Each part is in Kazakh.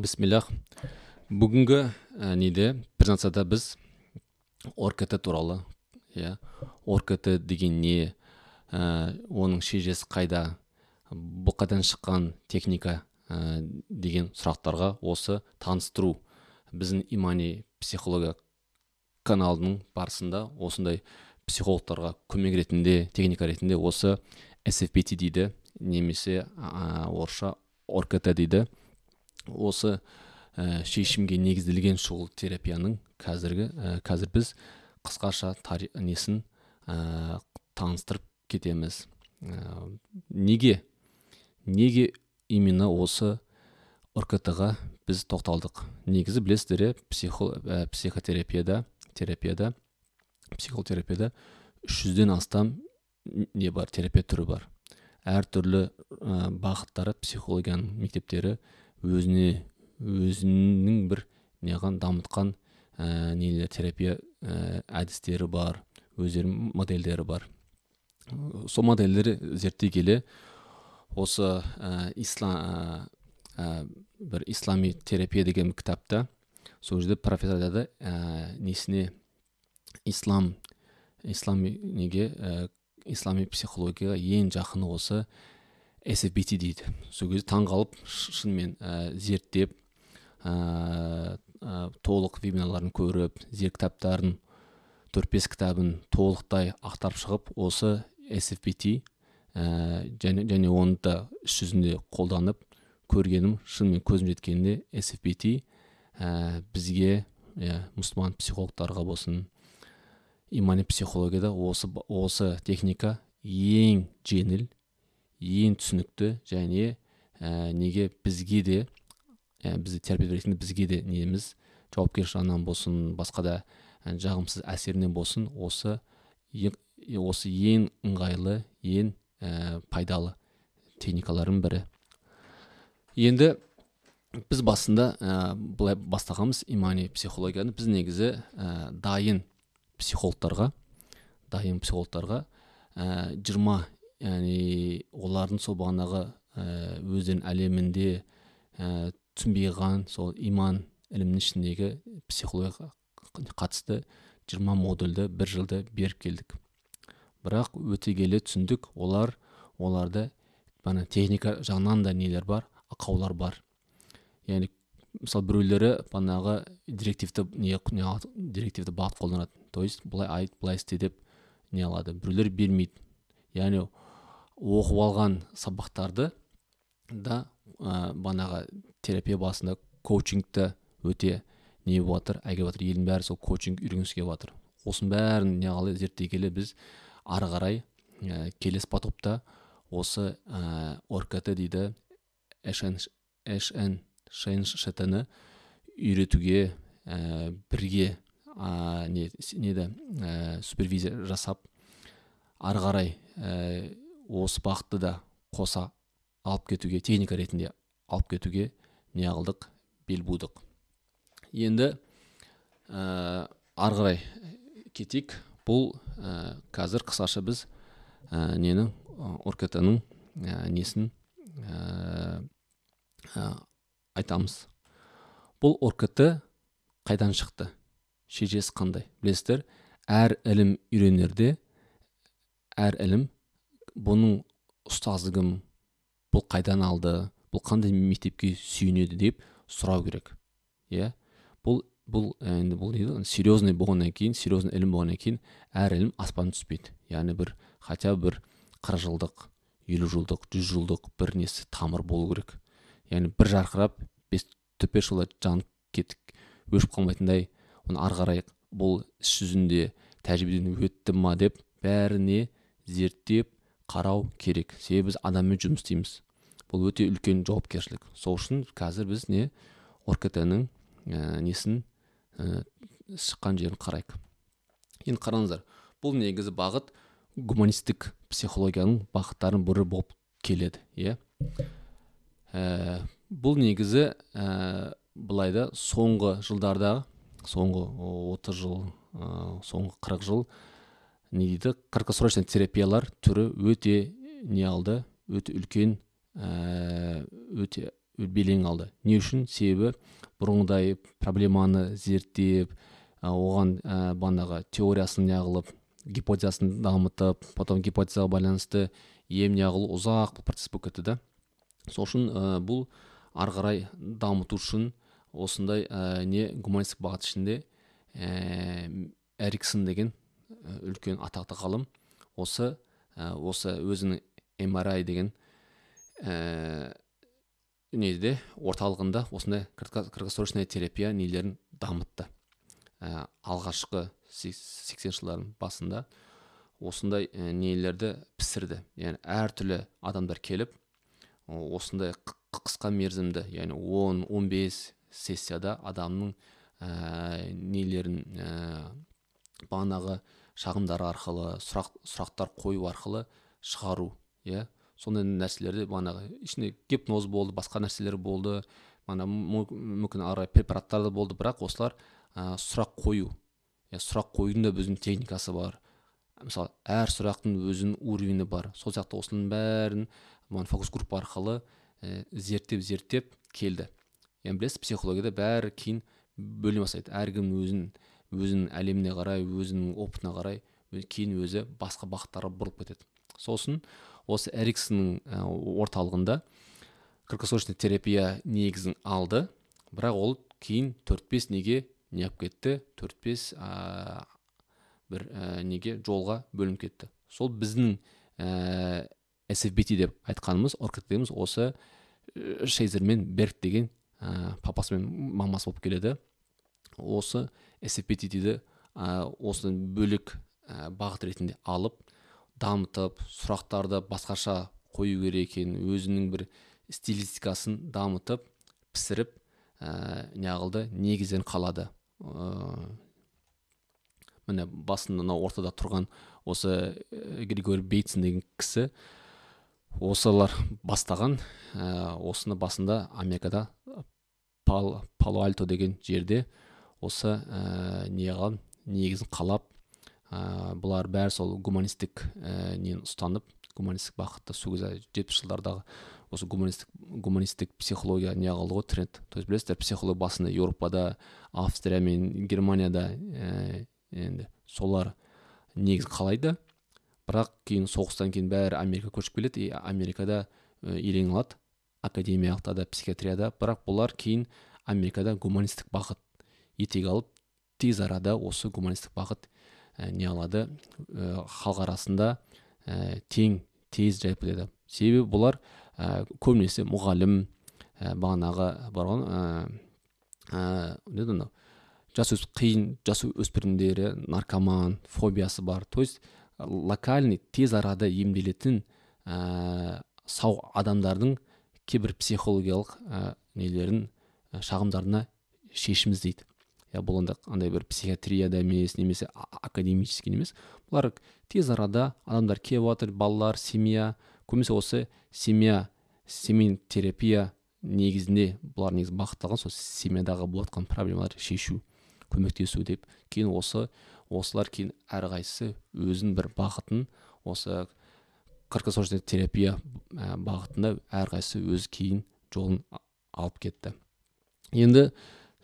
бисмиллах бүгінгі ә, неде презентацияда біз оркт туралы иә оркт деген не ә, оның шежесі қайда бұл қайдан шыққан техника ә, деген сұрақтарға осы таныстыру біздің имани психология каналының барысында осындай психологтарға көмек ретінде техника ретінде осы sfpt дейді немесе орысша оркт дейді осы ә, шешімге негізделген шұғыл терапияның қазіргі ә, қазір біз қысқаша несін ә, таныстырып кетеміз. Ә, неге неге именно осы ркт ға біз тоқталдық? Негізі білесіздер психо, ә, психотерапияда терапияда психотерапияда үш жүзден астам не бар терапия түрі бар. Әртүрлі ә, бағыттары психологияның мектептері өзіне өзінің бір неған дамытқан ә, нелер терапия ә, әдістері бар өздерінің модельдері бар. Сол модельдерді зерттей келе осы ә, ислам ә, бір ислами терапия деген кітапта сол жерде профессор айтады ә, несіне ислам ислами неге ә, ислами психологияға ең жақыны осы sfbt дейді. Сол кезде таң қалып шынымен ә, зерттеп ә, ә, толық вебинарларын көріп зер кітаптарын төрт бес кітабын толықтай ақтарып шығып осы sfbt ә, және, және оны да іс жүзінде қолданып көргенім шынымен көзім жеткенде sfbt ә, бізге иә мұсылман психологтарға болсын имани психологияда осы осы техника ең жеңіл ең түсінікті және ә, неге бізге де ә, бізді ретінде бізге де неміз жауапкершілік жағынан болсын басқа да ә, жағымсыз әсерінен болсын осы осы ең ыңғайлы ең ә, пайдалы техникалардың бірі. Енді біз басында ә, былай бастағанбыз имани психологияны. Біз негізі ә, дайын психологтарға дайын психологтарға жиырма яғни олардың сол бағанағы ә, өздерінің әлемінде ә, түсінбей қалған сол иман ілімінің ішіндегі психологияға қатысты жиырма модульді бір жылда беріп келдік. Бірақ өте келе түсіндік олар оларда бана техника жағынан да нелер бар ақаулар бар. Яғни мысалы біреулері банағы директивті не, не директивті бағыт қолданады. То есть былай айт былай істе деп не алады. Біреулер бермейді. Яғни оқып алған сабақтарды да ә, банағы терапия басында коучингті өте не болып жатыр әкеліп жатыр. Елдің бәрі сол коучинг үйренгісі келіп жатыр. Осының бәрін неғалы зерттей келе біз ары қарай ә, келесі потопта осы ә, оркт дейді шншт ны үйретуге ә, бірге ә, не, неді ә, супервизия жасап ары қарай осы бағытты да қоса алып кетуге техника ретінде алып кетуге не қылдық бел будық. Енді ә, ары қарай кетейік. Бұл ә, қазір қысқаша біз ә, нені оркт ның ә, несін ә, ә, айтамыз. Бұл оркт қайдан шықты? Шежесі қандай? Білесіздер әр ілім үйренерде әр ілім бұның ұстазы кім бұл қайдан алды бұл қандай мектепке сүйенеді деп сұрау керек иә? Бұл бұл енді бұл дейді? Серьезный болғаннан кейін серьезный ілім болғаннан кейін әр ілім аспан түспейді. Яғни бір хотя бір қырық жылдық елу жылдық жүз жылдық бір несі тамыр болу керек. Яғни бір жарқырап бес төрт бес жылда жанып кетіп өшіп қалмайтындай оны ары қарай бұл іс жүзінде тәжірибеден өтті ма деп бәріне зерттеп қарау керек. Себебі біз адаммен жұмыс істейміз. Бұл өте үлкен жауапкершілік. Сол үшін қазір біз не? Оркт ә, несін ә, шыққан жерін қарайық. Енді қараңыздар бұл негізі бағыт гуманистік психологияның бағыттарының бірі болып келеді иә? Ә, бұл негізі ә, былай да соңғы жылдарда соңғы 30 жыл ә, соңғы 40 жыл не дейді краткосрочный терапиялар түрі өте не алды өте үлкен ә, өте белең алды. Не үшін? Себебі бұрынғыдай проблеманы зерттеп оған ә, бағанағы теориясын неғылып гипотезасын дамытып потом гипотезаға байланысты ем неғылу ұзақ процесс болып кетті да. Сол үшін ә, бұл ары қарай дамыту үшін осындай ә, не гуманистік бағыт ішінде ә, эриксон деген үлкен атақты ғалым. Осы ә, осы өзінің MRI деген ә, неде орталығында осындай краткосрочная терапия нелерін дамытты. Ә, алғашқы сексен жылдардың басында осындай ә, нелерді пісірді. Яғни әртүрлі адамдар келіп осындай қысқа мерзімді яғни 10-15 сессияда адамның ә, нелерін ә, бағанағы шағымдары арқылы сұрақ, сұрақтар қою арқылы шығару иә? Сондай нәрселерді бағанағы ішінде гипноз болды басқа нәрселер болды мана мүмкін ары препараттар да болды бірақ осылар ә, сұрақ қою иә сұрақ қоюдың да өзінің техникасы бар. Мысалы әр сұрақтың өзінің уровені бар. Сол сияқты осының бәрін фокус группа арқылы ә, зерттеп зерттеп келді. Енді білесіз психологияда бәрі кейін бөліне бастайды. Әркім өзін өзінің әлеміне қарай өзінің опытына қарай кейін өзі басқа бағыттарға бұрылып кетеді. Сосын осы эриксонның ә, орталығында краткосрочный терапия негізін алды. Бірақ ол кейін төрт бес неге не алып кетті төрт бес бір ә, неге жолға бөлініп кетті. Сол біздің ә, sfbt деп айтқанымыз оркт дегеніміз осы шейзер мен берг деген ә, папасы мен мамасы болып келеді. Осы sfpt-ді осы бөлек ә, бағыт ретінде алып дамытып сұрақтарды басқаша қою керек екенін өзінің бір стилистикасын дамытып пісіріп ә, неғылды негізден қалады. Ә, міне басында мынау ортада тұрған осы ә, григорий бейтсон деген кісі осылар бастаған ә, осыны басында америкада пал, пало альто деген жерде осы ә, неғылған негізін қалап ә, бұлар бәрі сол гуманистік ә, нені ұстанып гуманистік бағытта сол кезде жетпіс жылдардағы осы гуманистік гуманистік психология не қылды ғой тренд. То есть білесіздер психология басында еуропада австрия мен германияда ә, енді солар негіз қалайды. Бірақ кейін соғыстан кейін бәрі америка көшіп келеді и америкада елең алады. Академиялықта да психиатрияда. Бірақ бұлар кейін америкада гуманистік бағыт етек алып тез арада осы гуманистік бағыт ә, не алады? Ә, халық арасында ә, тең тез жайып себебі бұлар ә, көбінесе мұғалім ә, бағанағы бар ғой не анау? Жас қиын жас өспірімдері наркоман фобиясы бар. То есть локальный тез арада емделетін ә, сау адамдардың кейбір психологиялық ә, нелерін ә, шағымдарына шешім іздейді иә бұл андай андай бір психиатрияда емес немесе академический емес. Бұлар тез арада адамдар келіп жатыр балалар семья. Көбінесе осы семья семейный терапия негізінде бұлар негізі бағытталған сол семьядағы болып жатқан проблемаларды шешу көмектесу деп. Кейін осы осылар кейін әрқайсысы өзінің бір бағытын осы краткосрочный терапия бағытында әрқайсысы өз кейін жолын алып кетті. Енді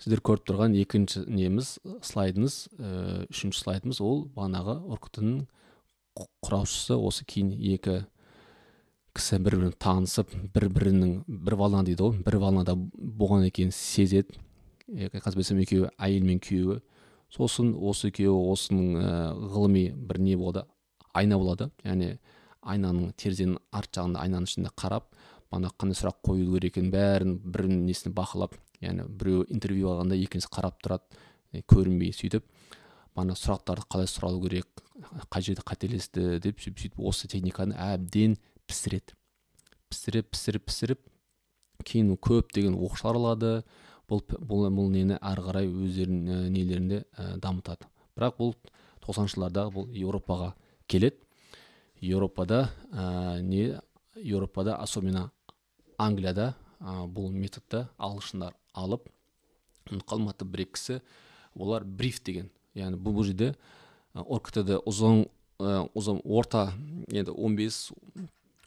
сіздер көріп тұрған екінші неміз слайдымыз ә, үшінші слайдымыз ол бағанағы оркутының құраушысы. Осы кейін екі кісі бір бірін танысып бір бірінің бір волна дейді ғой бір волнада болған екенін сезеді. Қателеспесем екеуі әйел мен күйеуі. Сосын осы екеуі осының ә, ғылыми бір не болады айна болады. Яғни айнаның терезенің арт жағында айнаның ішінде қарап бағана қандай сұрақ қою керек екенін бәрін бірінің несін бақылап яғни біреу интервью алғанда екіншісі қарап тұрады көрінбей сөйтіп бағана сұрақтарды қалай сұралу керек қай жерде қателесті деп сөйтіп сөйтіп осы техниканы әбден пісіреді. Пісіріп пісіріп пісіріп кейін көптеген оқушылар алады бұл бұл, бұл нені ары қарай өздерінің нелерінде ә, дамытады. Бірақ бұл тоқсаныншы бұл еуропаға келеді. Еуропада ә, не еуропада особенно англияда ә, бұл методты ағылшындар алып бір екі кісі олар бриф деген. Яғни бұл, жерде оркт ұзын ә, ұзын орта енді 15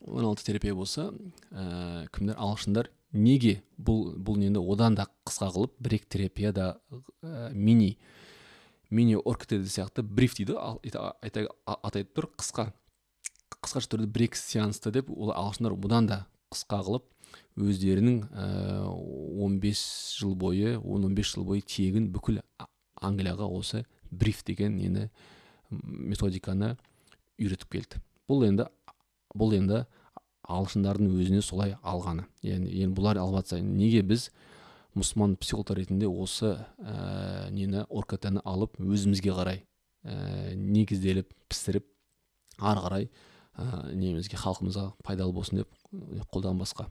16 терапия болса ә, кімдер ағылшындар неге бұл бұл нені одан да қысқа қылып брек терапияда ә, мини мини оркт сияқты бриф дейді ал атайтып тұр. Қысқа қысқаша түрде брек сеансты деп ол ағылшындар бұдан да қысқа қылып өздерінің ә, 15 жыл бойы 10-15 жыл бойы тегін бүкіл англияға осы бриф деген нені методиканы үйретіп келді. Бұл енді бұл енді ағылшындардың өзіне солай алғаны. Яғни енді бұлар алып жатса неге біз мұсылман психологтар ретінде осы ә, нені оркт алып өзімізге қарай ә, негізделіп пісіріп ары қарай ә, немізге халқымызға пайдалы болсын деп қолданбасқа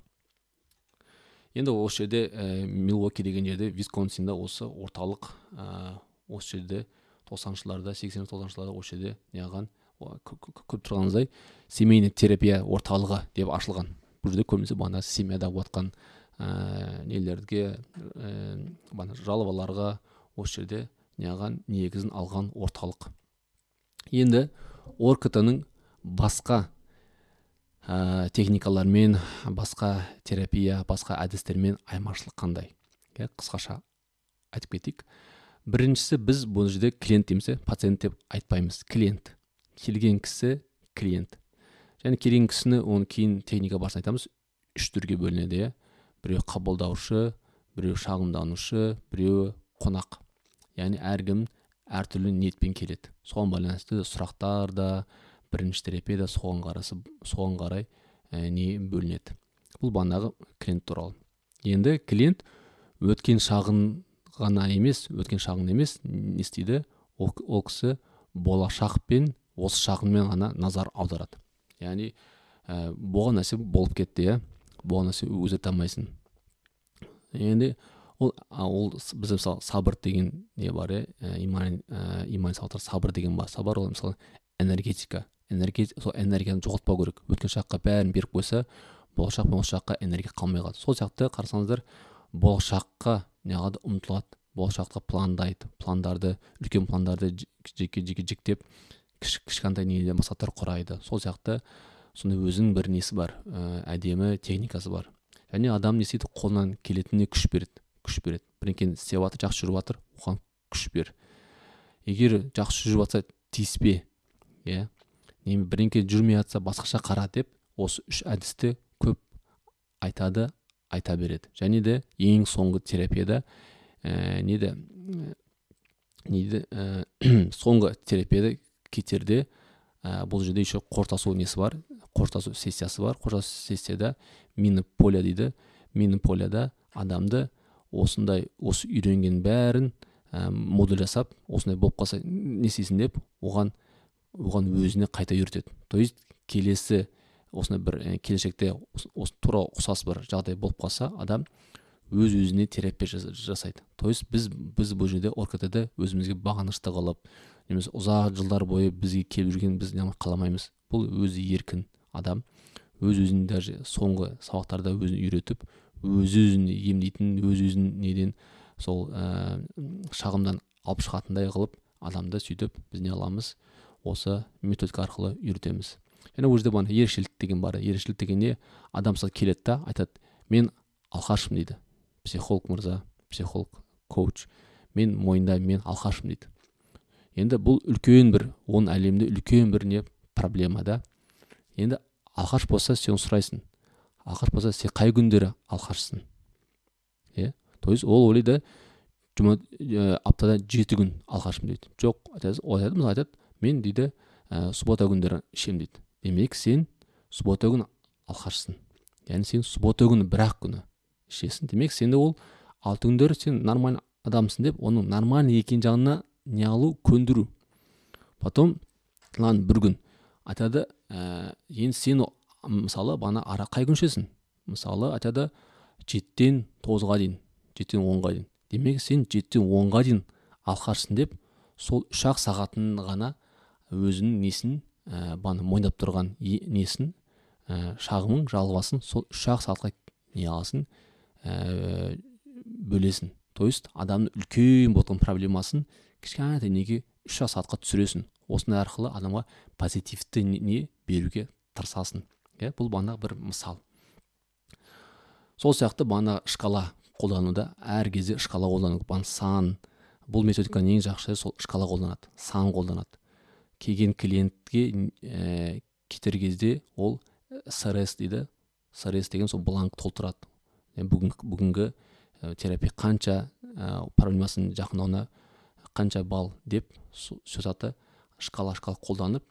енді осы жерде ә, милуоки деген жерде висконсинда осы орталық ә, осы жерде тоқсаныншы сексенінші тоқсаныншы осы жерде неғылған көріп тұрғаныңыздай семейный терапия орталығы деп ашылған. Бұл жерде көбінесе бағана семьяда болып жатқан ә, нелерге ә, жалобаларға осы жерде неғылған негізін алған орталық. Енді оркт ның басқа ә, техникалармен басқа терапия басқа әдістермен айырмашылық қандай? Иә қысқаша айтып кетейік. Біріншісі біз бұл жерде клиент дейміз пациент деп айтпаймыз. Клиент. Келген кісі клиент. Және келген кісіні оны кейін техника барысында айтамыз. Үш түрге бөлінеді иә біреу қабылдаушы біреу шағымданушы біреуі қонақ. Яғни әркім әртүрлі ниетпен келеді. Соған байланысты сұрақтар да бірінші терапияда соған қарасы соған қарай ә, не бөлінеді. Бұл бағанағы клиент туралы. Енді клиент өткен шағын ғана емес өткен шағын емес не істейді? Ол, кісі болашақ пен осы шағынмен ғана назар аударады. Яғни ә, болған нәрсе болып кетті иә? Болған нәрсе өзгерте алмайсың. Енді ол ол біз мысалы сабыр деген не бар иә? Иман ә, иман сабыр деген бар сабыр ол мысалы энергетика. Энергия сол энергияны жоғалтпау керек. Өткен шаққа бәрін беріп қойса болашақ жаққа энергия қалмай қалады. Сол сияқты қарасаңыздар болашаққа неғылады ұмтылады. Болашаққа пландайды. Пландарды үлкен пландарды жеке жеке жіктеп кіш, кішкентай неде мақсаттар құрайды. Сол сияқты сондай өзінің бір несі бар? Ә, әдемі техникасы бар. Және адам не істейді? Қолынан келетініне күш береді. Күш береді. Бірдеңкені істеп жатыр жақсы жүріп жатыр оған күш бер егер жақсы жүріп жатса тиіспе. Иә? Не бірдеңке жүрмей жатса басқаша қара деп осы үш әдісті көп айтады айта береді. Және де ең соңғы терапияда ә, неде неде ә, соңғы терапияда кетерде ә, бұл жерде еще қорытасу несі бар? Қорытасу сессиясы бар. Қорытасу сессияда минополия дейді. Минополияда адамды осындай осы үйренген бәрін ә, модуль жасап осындай болып қалса не істейсің деп оған оған өзіне қайта үйретеді. То есть келесі осындай бір ә, келешекте осы тура ұқсас бір жағдай болып қалса адам өз өзіне терапия жасайды. То есть біз біз бұл жерде оркт өзімізге бағынышты қылып немесе ұзақ жылдар бойы бізге келіп жүрген біз қаламаймыз. Бұл өзі еркін адам. Өз өзін даже соңғы сабақтарда өзін үйретіп өз өзін емдейтін өз өзін неден сол ә, шағымдан алып шығатындай қылып адамды сөйтіп біз не қыламыз осы методика арқылы үйретеміз. Және ол жерде бағана ерекшелік деген бар. Ерекшелік деген не адам мысалы келеді да айтады мен алқашпын дейді. Психолог мырза психолог коуч мен мойындаймын мен алқашпын дейді. Енді бұл үлкен бір оның әлемде үлкен бір не проблема да. Енді алқаш болса сен сұрайсың алқаш болса сен қай күндері алқашсың? Иә то есть ол ойлайды жұма ә, аптада жеті күн алқашпын дейді. Жоқ айтады айтады мен дейді ә, суббота күндері ішемін дейді. Демек сен суббота күні алқашсың яғни сен суббота күні бір ақ күні ішесің. Демек сенде ол алты күндері сен нормальный адамсың деп оның нормальный екен жағына не алу көндіру. Потом ладно бір күн. Айтады ә, енді сен мысалы бана ара қай күн ішесің? Мысалы айтады жетіден тоғызға дейін жетіден онға дейін демек сен жетіден онға дейін алқашсың деп сол үш ақ сағатын ғана өзінің несін ә, баны мойындап тұрған несін ә, шағымын жалғасын сол үш ақ сағатқа не аласың ә, бөлесің то есть адамның үлкен болған проблемасын кішкентай неге үш ақ сағатқа түсіресің осындай арқылы адамға позитивті не беруге тырысасың. Иә бұл бағанағы бір мысал. Сол сияқты бағана шкала қолдануда. Әр кезде шкала қолдану бағана сан бұл методиканың ең жақсы сол шкала қолданады сан қолданады. Келген клиентке ә, кетер кезде ол срс дейді. Срс деген сол бланк толтырады. Бүгін, бүгінгі ә, терапия қанша ә, проблемасын жақындауына қанша балл деп сөз шкала шкала қолданып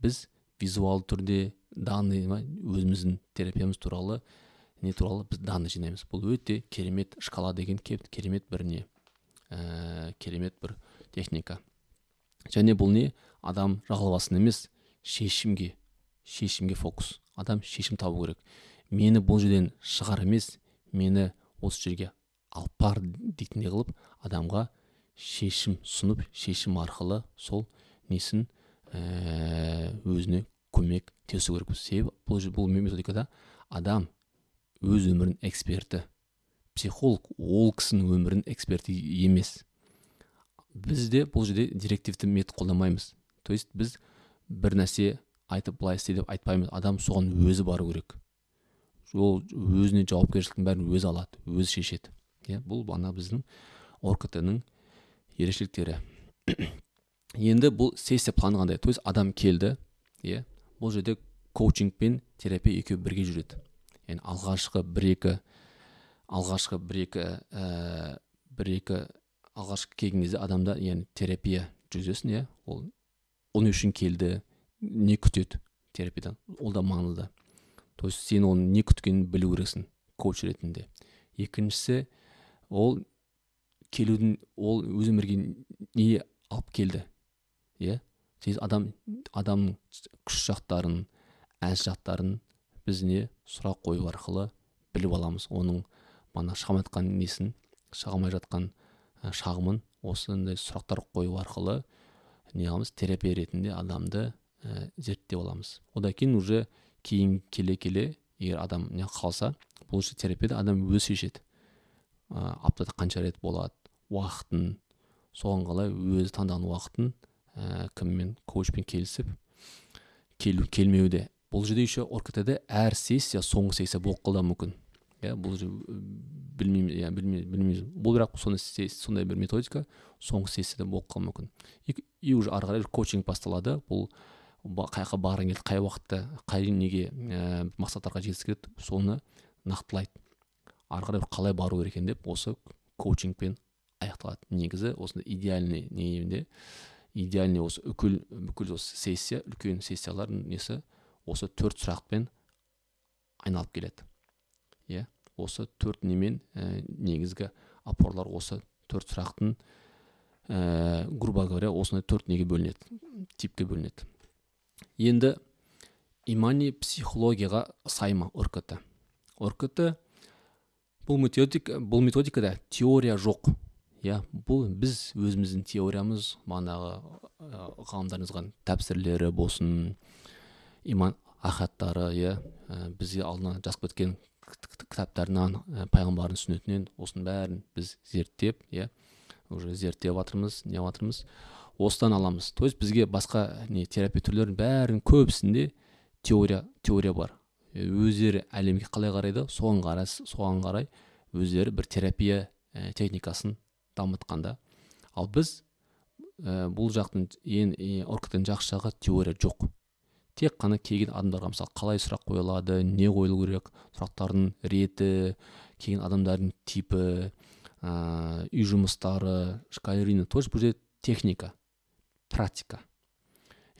біз визуалды түрде данный өзіміздің терапиямыз туралы не туралы біз данный жинаймыз. Бұл өте керемет шкала деген керемет бір не ә, керемет бір техника. Және бұл не? Адам жалғасын емес шешімге шешімге фокус. Адам шешім табу керек. Мені бұл жерден шығар емес мені осы жерге алып бар дейтіндей қылып адамға шешім сұнып шешім арқылы сол несін ә, өзіне көмек тесу керек. Себебі бұл, бұл методикада адам өз өмірінің эксперті психолог ол кісінің өмірінің эксперті емес. Бізде бұл жерде директивті метод қолданбаймыз то есть біз бір нәрсе айтып былай істе деп айтпаймыз. Адам соған өзі бару керек. Ол өзіне жауапкершіліктің бәрін өзі алады өзі шешеді. Иә бұл ана біздің оркт ның ерекшеліктері. Енді бұл сессия планы қандай? То есть адам келді иә бұл жерде коучинг пен терапия екеуі бірге жүреді. Яғни алғашқы бір екі алғашқы бір екі ә, бір екі алғашқы келген кезде адамда яғни терапия жүргізесің иә ол не үшін келді. Не күтеді терапиядан. Ол да маңызды. То есть сен оның не күткенін білу керексің коуч ретінде. Екіншісі ол келудің ол өз өмірге не алып келді? Иә? Yeah? адам адамның күш жақтарын әз жақтарын біз не сұрақ қою арқылы біліп аламыз. Оның мана шағым айтқан несін шағылмай жатқан шағымын осындай сұрақтар қою арқылы не қыламыз терапия ретінде адамды ә, зерттеп аламыз одан кейін уже кейін келе келе егер адам не қалса бұл терапияда адам өзі шешеді ә, аптада қанша рет болады уақытын соған қалай өзі таңдаған уақытын ә, кіммен коучпен келісіп келу келмеуде бұл жерде еще оркт әр сессия соңғы сессия болып қалуы мүмкін иә бұл білмеймін иә білмейміз бұл бірақ сондай, сондай бір методика соңғы сессияда болып қалуы мүмкін. И уже ары қарай коучинг басталады. Бұл қай жаққа барғың келеді қай уақытта қай неге ә, мақсаттарға жеткісі келеді соны нақтылайды. Ары қарай қалай бару керек екен деп осы коучингпен аяқталады. Негізі осындай идеальный неде идеальный осы бүкіл бүкіл осы сессия үлкен сессиялардың несі осы төрт сұрақпен айналып келеді. Иә осы төрт немен ә, негізгі опорлар осы төрт сұрақтың ә, грубо говоря осындай төрт неге бөлінеді типке бөлінеді. Енді имани психологияға сай ма оркт оркт бұл методика бұл методикада теория жоқ. Иә бұл біз өзіміздің теориямыз манағы ғалымдардың жазған тәпсірлері болсын иман ахаттары иә бізге алдынан жазып кеткен кітаптарынан пайғамбардың сүннетінен осының бәрін біз зерттеп иә уже зерттеп жатырмыз не жатырмыз осыдан аламыз. То есть бізге басқа не терапия түрлерінің бәрінің көбісінде теория теория бар. Өздері әлемге қалай қарайды соған қарай соған қарай өздері бір терапия ә, техникасын дамытқанда. Ал біз ә, бұл жақтың ең орктың жақсы жағы теория жоқ. Тек қана келген адамдарға мысалы қалай сұрақ қойылады не қойылу керек сұрақтардың реті келген адамдардың типі ә, үй жұмыстары шкалерина тоже бұл жерде техника практика.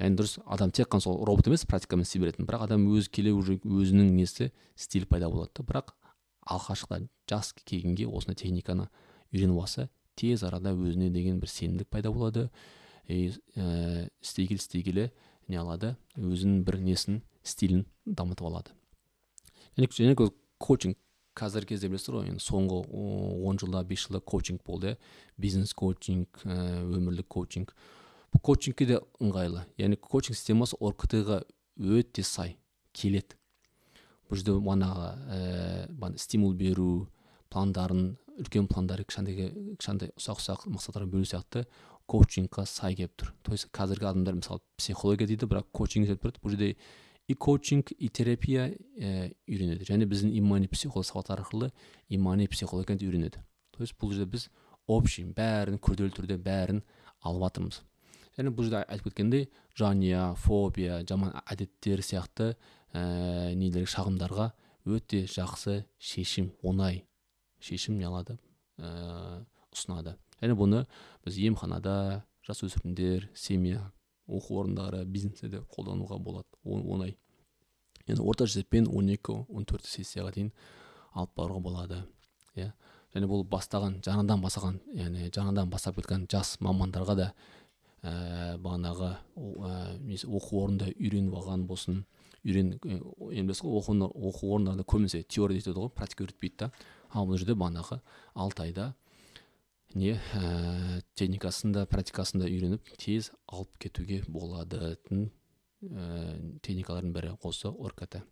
Яғни дұрыс адам тек қана сол робот емес практикамен істей беретін бірақ адам өзі келе уже өзінің несі стиль пайда болады да. Бірақ алғашқыда жас келгенге осындай техниканы үйреніп алса тез арада өзіне деген бір сенімдік пайда болады. И ә, істей келе істей келе не алады өзінің бір несін стилін дамытып алады. Және, коучинг қазіргі кезде білесіздер ғой енді соңғы он жылда бес жылда коучинг болды иә. Бизнес коучинг өмірлік коучинг. Бұл коучингке де ыңғайлы. Яғни коучинг системасы оркт ға өте сай келеді. Бұл жерде манағы ә, стимул беру пландарын үлкен пландарды кішкентай кішкентай ұсақ ұсақ мақсаттарға бөлу сияқты. Коучингқа сай келіп тұр. То есть қазіргі адамдар мысалы психология дейді бірақ коучинг деп тұрады. Бұл жерде и коучинг и терапия ә, үйренеді. Және біздің имани психолог сауат арқылы имани психологияны үйренеді. То есть бұл жерде біз общий бәрін күрделі түрде бәрін алып жатырмыз және бұл жерде айтып кеткендей жанұя фобия жаман әдеттер сияқты ә, нелер шағымдарға өте жақсы шешім оңай шешім не алады? Ә, ұсынады. Және бұны біз емханада жасөспірімдер семья оқу орындары бизнесте де қолдануға болады оңай. Енді орта есеппен он екі он төрт сессияға дейін алып баруға болады иә. Және бұл бастаған жаңадан бастаған яғни жаңадан бастап кеткен жас мамандарға да ә, бағанағы ә, оқу орнында үйреніп алған болсын. Үйрен енді білесіз ғой оқу, оқу орындарында көбінесе теория етеді ғой практика үйретпейді да. Ал бұл жерде бағанағы алты айда не ә, техникасын да практикасын да үйреніп тез алып кетуге болатын ә, техникалардың бірі осы орката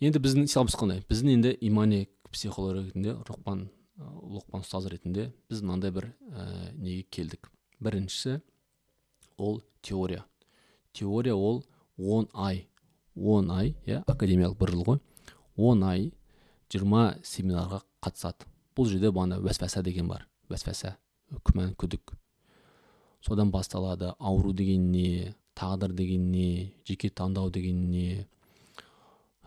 енді біздің силамыз қандай? Біздің енді имани психолог ретінде рұқпан лұқпан ұстаз ретінде біз мынандай бір ә, неге келдік? Біріншісі ол теория. Теория ол он ай он ай иә академиялық бір жыл ғой. Он ай жиырма семинарға қатысады. Бұл жерде бағана уәсвәса деген бар. Уәсвәса күмән күдік. Содан басталады ауру деген не тағдыр деген не жеке таңдау деген не.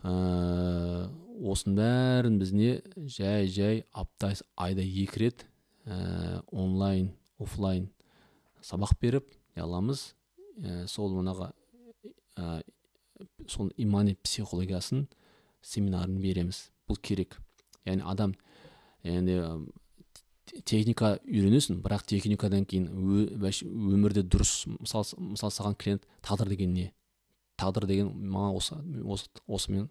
Ә, осының бәрін біз не жай жай апта айда екі рет ә, онлайн офлайн сабақ беріп не аламыз ә, сол манағы ә, сол имани психологиясын семинарын береміз. Бұл керек. Яғни адам яғни техника үйренесің бірақ техникадан кейін өмірде дұрыс мысал мысал саған клиент тағдыр деген не? Тағдыр деген маған осы осы осымен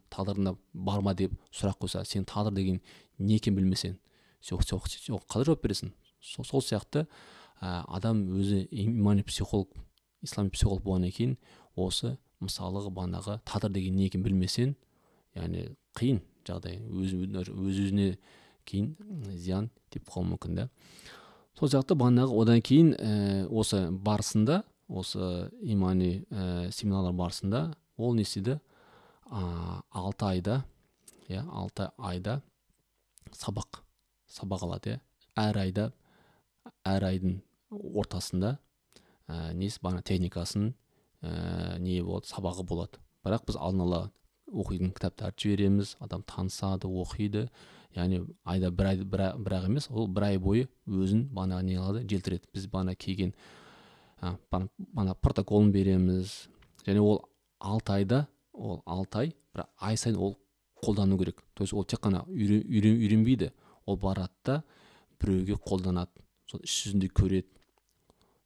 бар ма деп сұрақ қойса сен тағдыр деген не екенін білмесең сен қалай жауап бересің? Сол, сол сияқты ә, адам өзі имани психолог ислами психолог болғаннан кейін осы мысалы бағанағы тағдыр деген не екенін білмесең яғни қиын жағдай. Өз өз өзіне кейін зиян тиіп қалуы мүмкін да сол сияқты бағанағы одан кейін ә, осы барысында осы имани ә, семинарлар барысында ол не істейді алты айда иә алты айда сабақ сабақ алады иә. Әр айда әр айдың ортасында ә, несі бағана техникасын ә, не болады? Сабағы болады. Бірақ біз алдын ала оқитын кітаптарды жібереміз адам танысады оқиды. Яғни айда бір ай бір, бір ақ емес ол бір ай бойы өзін бағанағы не қылады желтіреді. Біз бағана келген бағана протоколын береміз. Және ол алты айда ол алты ай бір ай сайын ол қолдану керек. То есть ол тек қана үйренбейді. Ол барады да біреуге қолданады. Сол іс жүзінде көреді.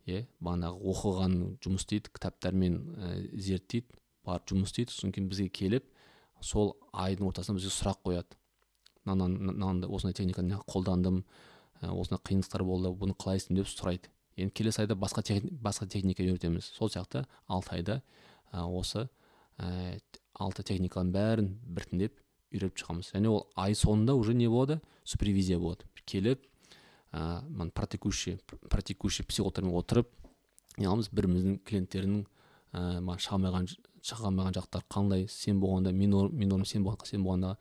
Иә бағанағы оқыған жұмыс істейді кітаптармен ә, зерттейді барып жұмыс істейді. Содан кейін бізге келіп сол айдың ортасында бізге сұрақ қояды. Мынандай осындай техниканы қолдандым ә, осындай қиындықтар болды бұны қалай істеймін деп сұрайды. Енді келесі айда басқа басқа техника үйретеміз. Сол сияқты алты айда ә, осы ә, алты техниканың бәрін біртіндеп үйретіп шығамыз. Және ол ай соңында уже не болады? Супервизия болады. Келіп ә, практикующий практикующий психологтармен отырып не біріміздің клиенттердің ә, шыға алмаған жақтар қандай сен болғанда мен мен орным сен болғанда сен болғанда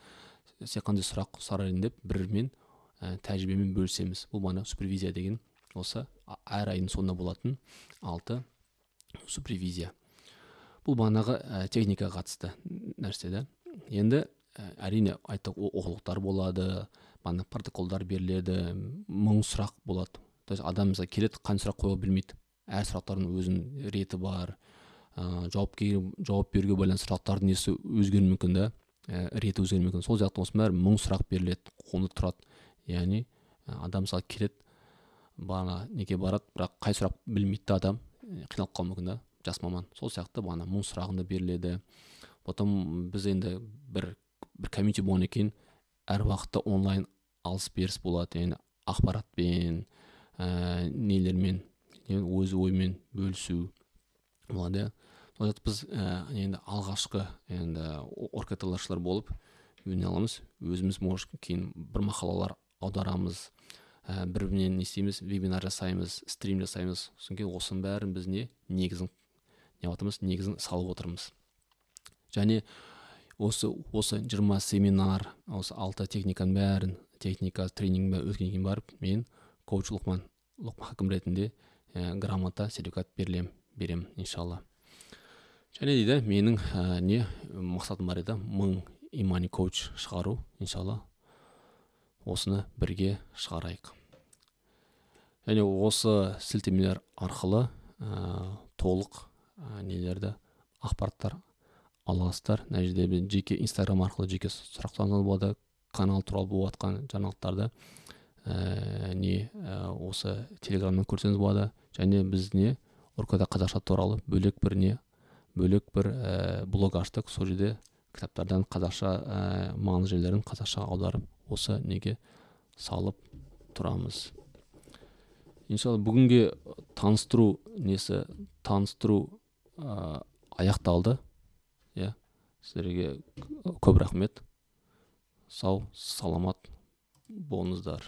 сен қандай сұрақ сұрар едің деп бірімен ә, тәжірибемен бөлісеміз. Бұл мана супервизия деген осы әр айдың соңында болатын алты супервизия. Бұл бағанағы ә, техникаға қатысты нәрсе да енді ә, әрине айттық оқулықтар болады бағана протоколдар беріледі мың сұрақ болады. То есть адам мысалы келеді қандай сұрақ қоюға білмейді. Әр сұрақтардың өзінің реті бар ә, жауап, жауап беруге байланысты сұрақтардың несі өзгеруі мүмкін да? Ә, реті өзгеруі мүмкін. Сол сияқты осының бәрі мың сұрақ беріледі оны тұрады. Яғни адам мысалы келеді бағана неге барады бірақ қай сұрақ білмейді да адам. Қиналып қалуы мүмкін да жас маман. Сол сияқты бағана мың сұрағында беріледі. Потом біз енді бір бір комьюнити болғаннан кейін әр уақытта онлайн алыс беріс болады. Яғни ақпаратпен ә, нелермен өз оймен бөлісу. Болады иә біз ә, енді алғашқы енді оркеталаршылар болып үйрене аламыз. Өзіміз может кейін бір мақалалар аударамыз. Ә, бір бірінен не істейміз? Вебинар жасаймыз стрим жасаймыз. Содан кейін осының бәрін біз не? Негізін не жатырмыз негізін салып отырмыз. Және осы осы 20 семинар осы алты техниканың бәрін техника тренингін бәрін өткеннен кейін барып мен коуч лұқман лұқман ретінде ә, грамота сертификат берілем беремін иншалла. Және дейді менің ә, не мақсатым бар еді мың имани коуч шығару иншалла. Осыны бірге шығарайық. Және осы сілтемелер арқылы ә, толық ә, нелерді ақпараттар аласыздар. Мына жерде жеке инстаграм арқылы жеке сұрақтарыңызға болады канал туралы болып жатқан жаңалықтарды ә, не ә, осы телеграмнан көрсеңіз болады. Және біз не оркада қазақша туралы бөлек бір не? Бөлек бір ә, блог аштық. Сол жерде кітаптардан қазақша ә, маңызды жерлерін қазақшаға аударып осы неге салып тұрамыз. Иншалла бүгінге таныстыру несі? Таныстыру ә, аяқталды. Иә. Сіздерге көп рахмет. Сау саламат болыңыздар.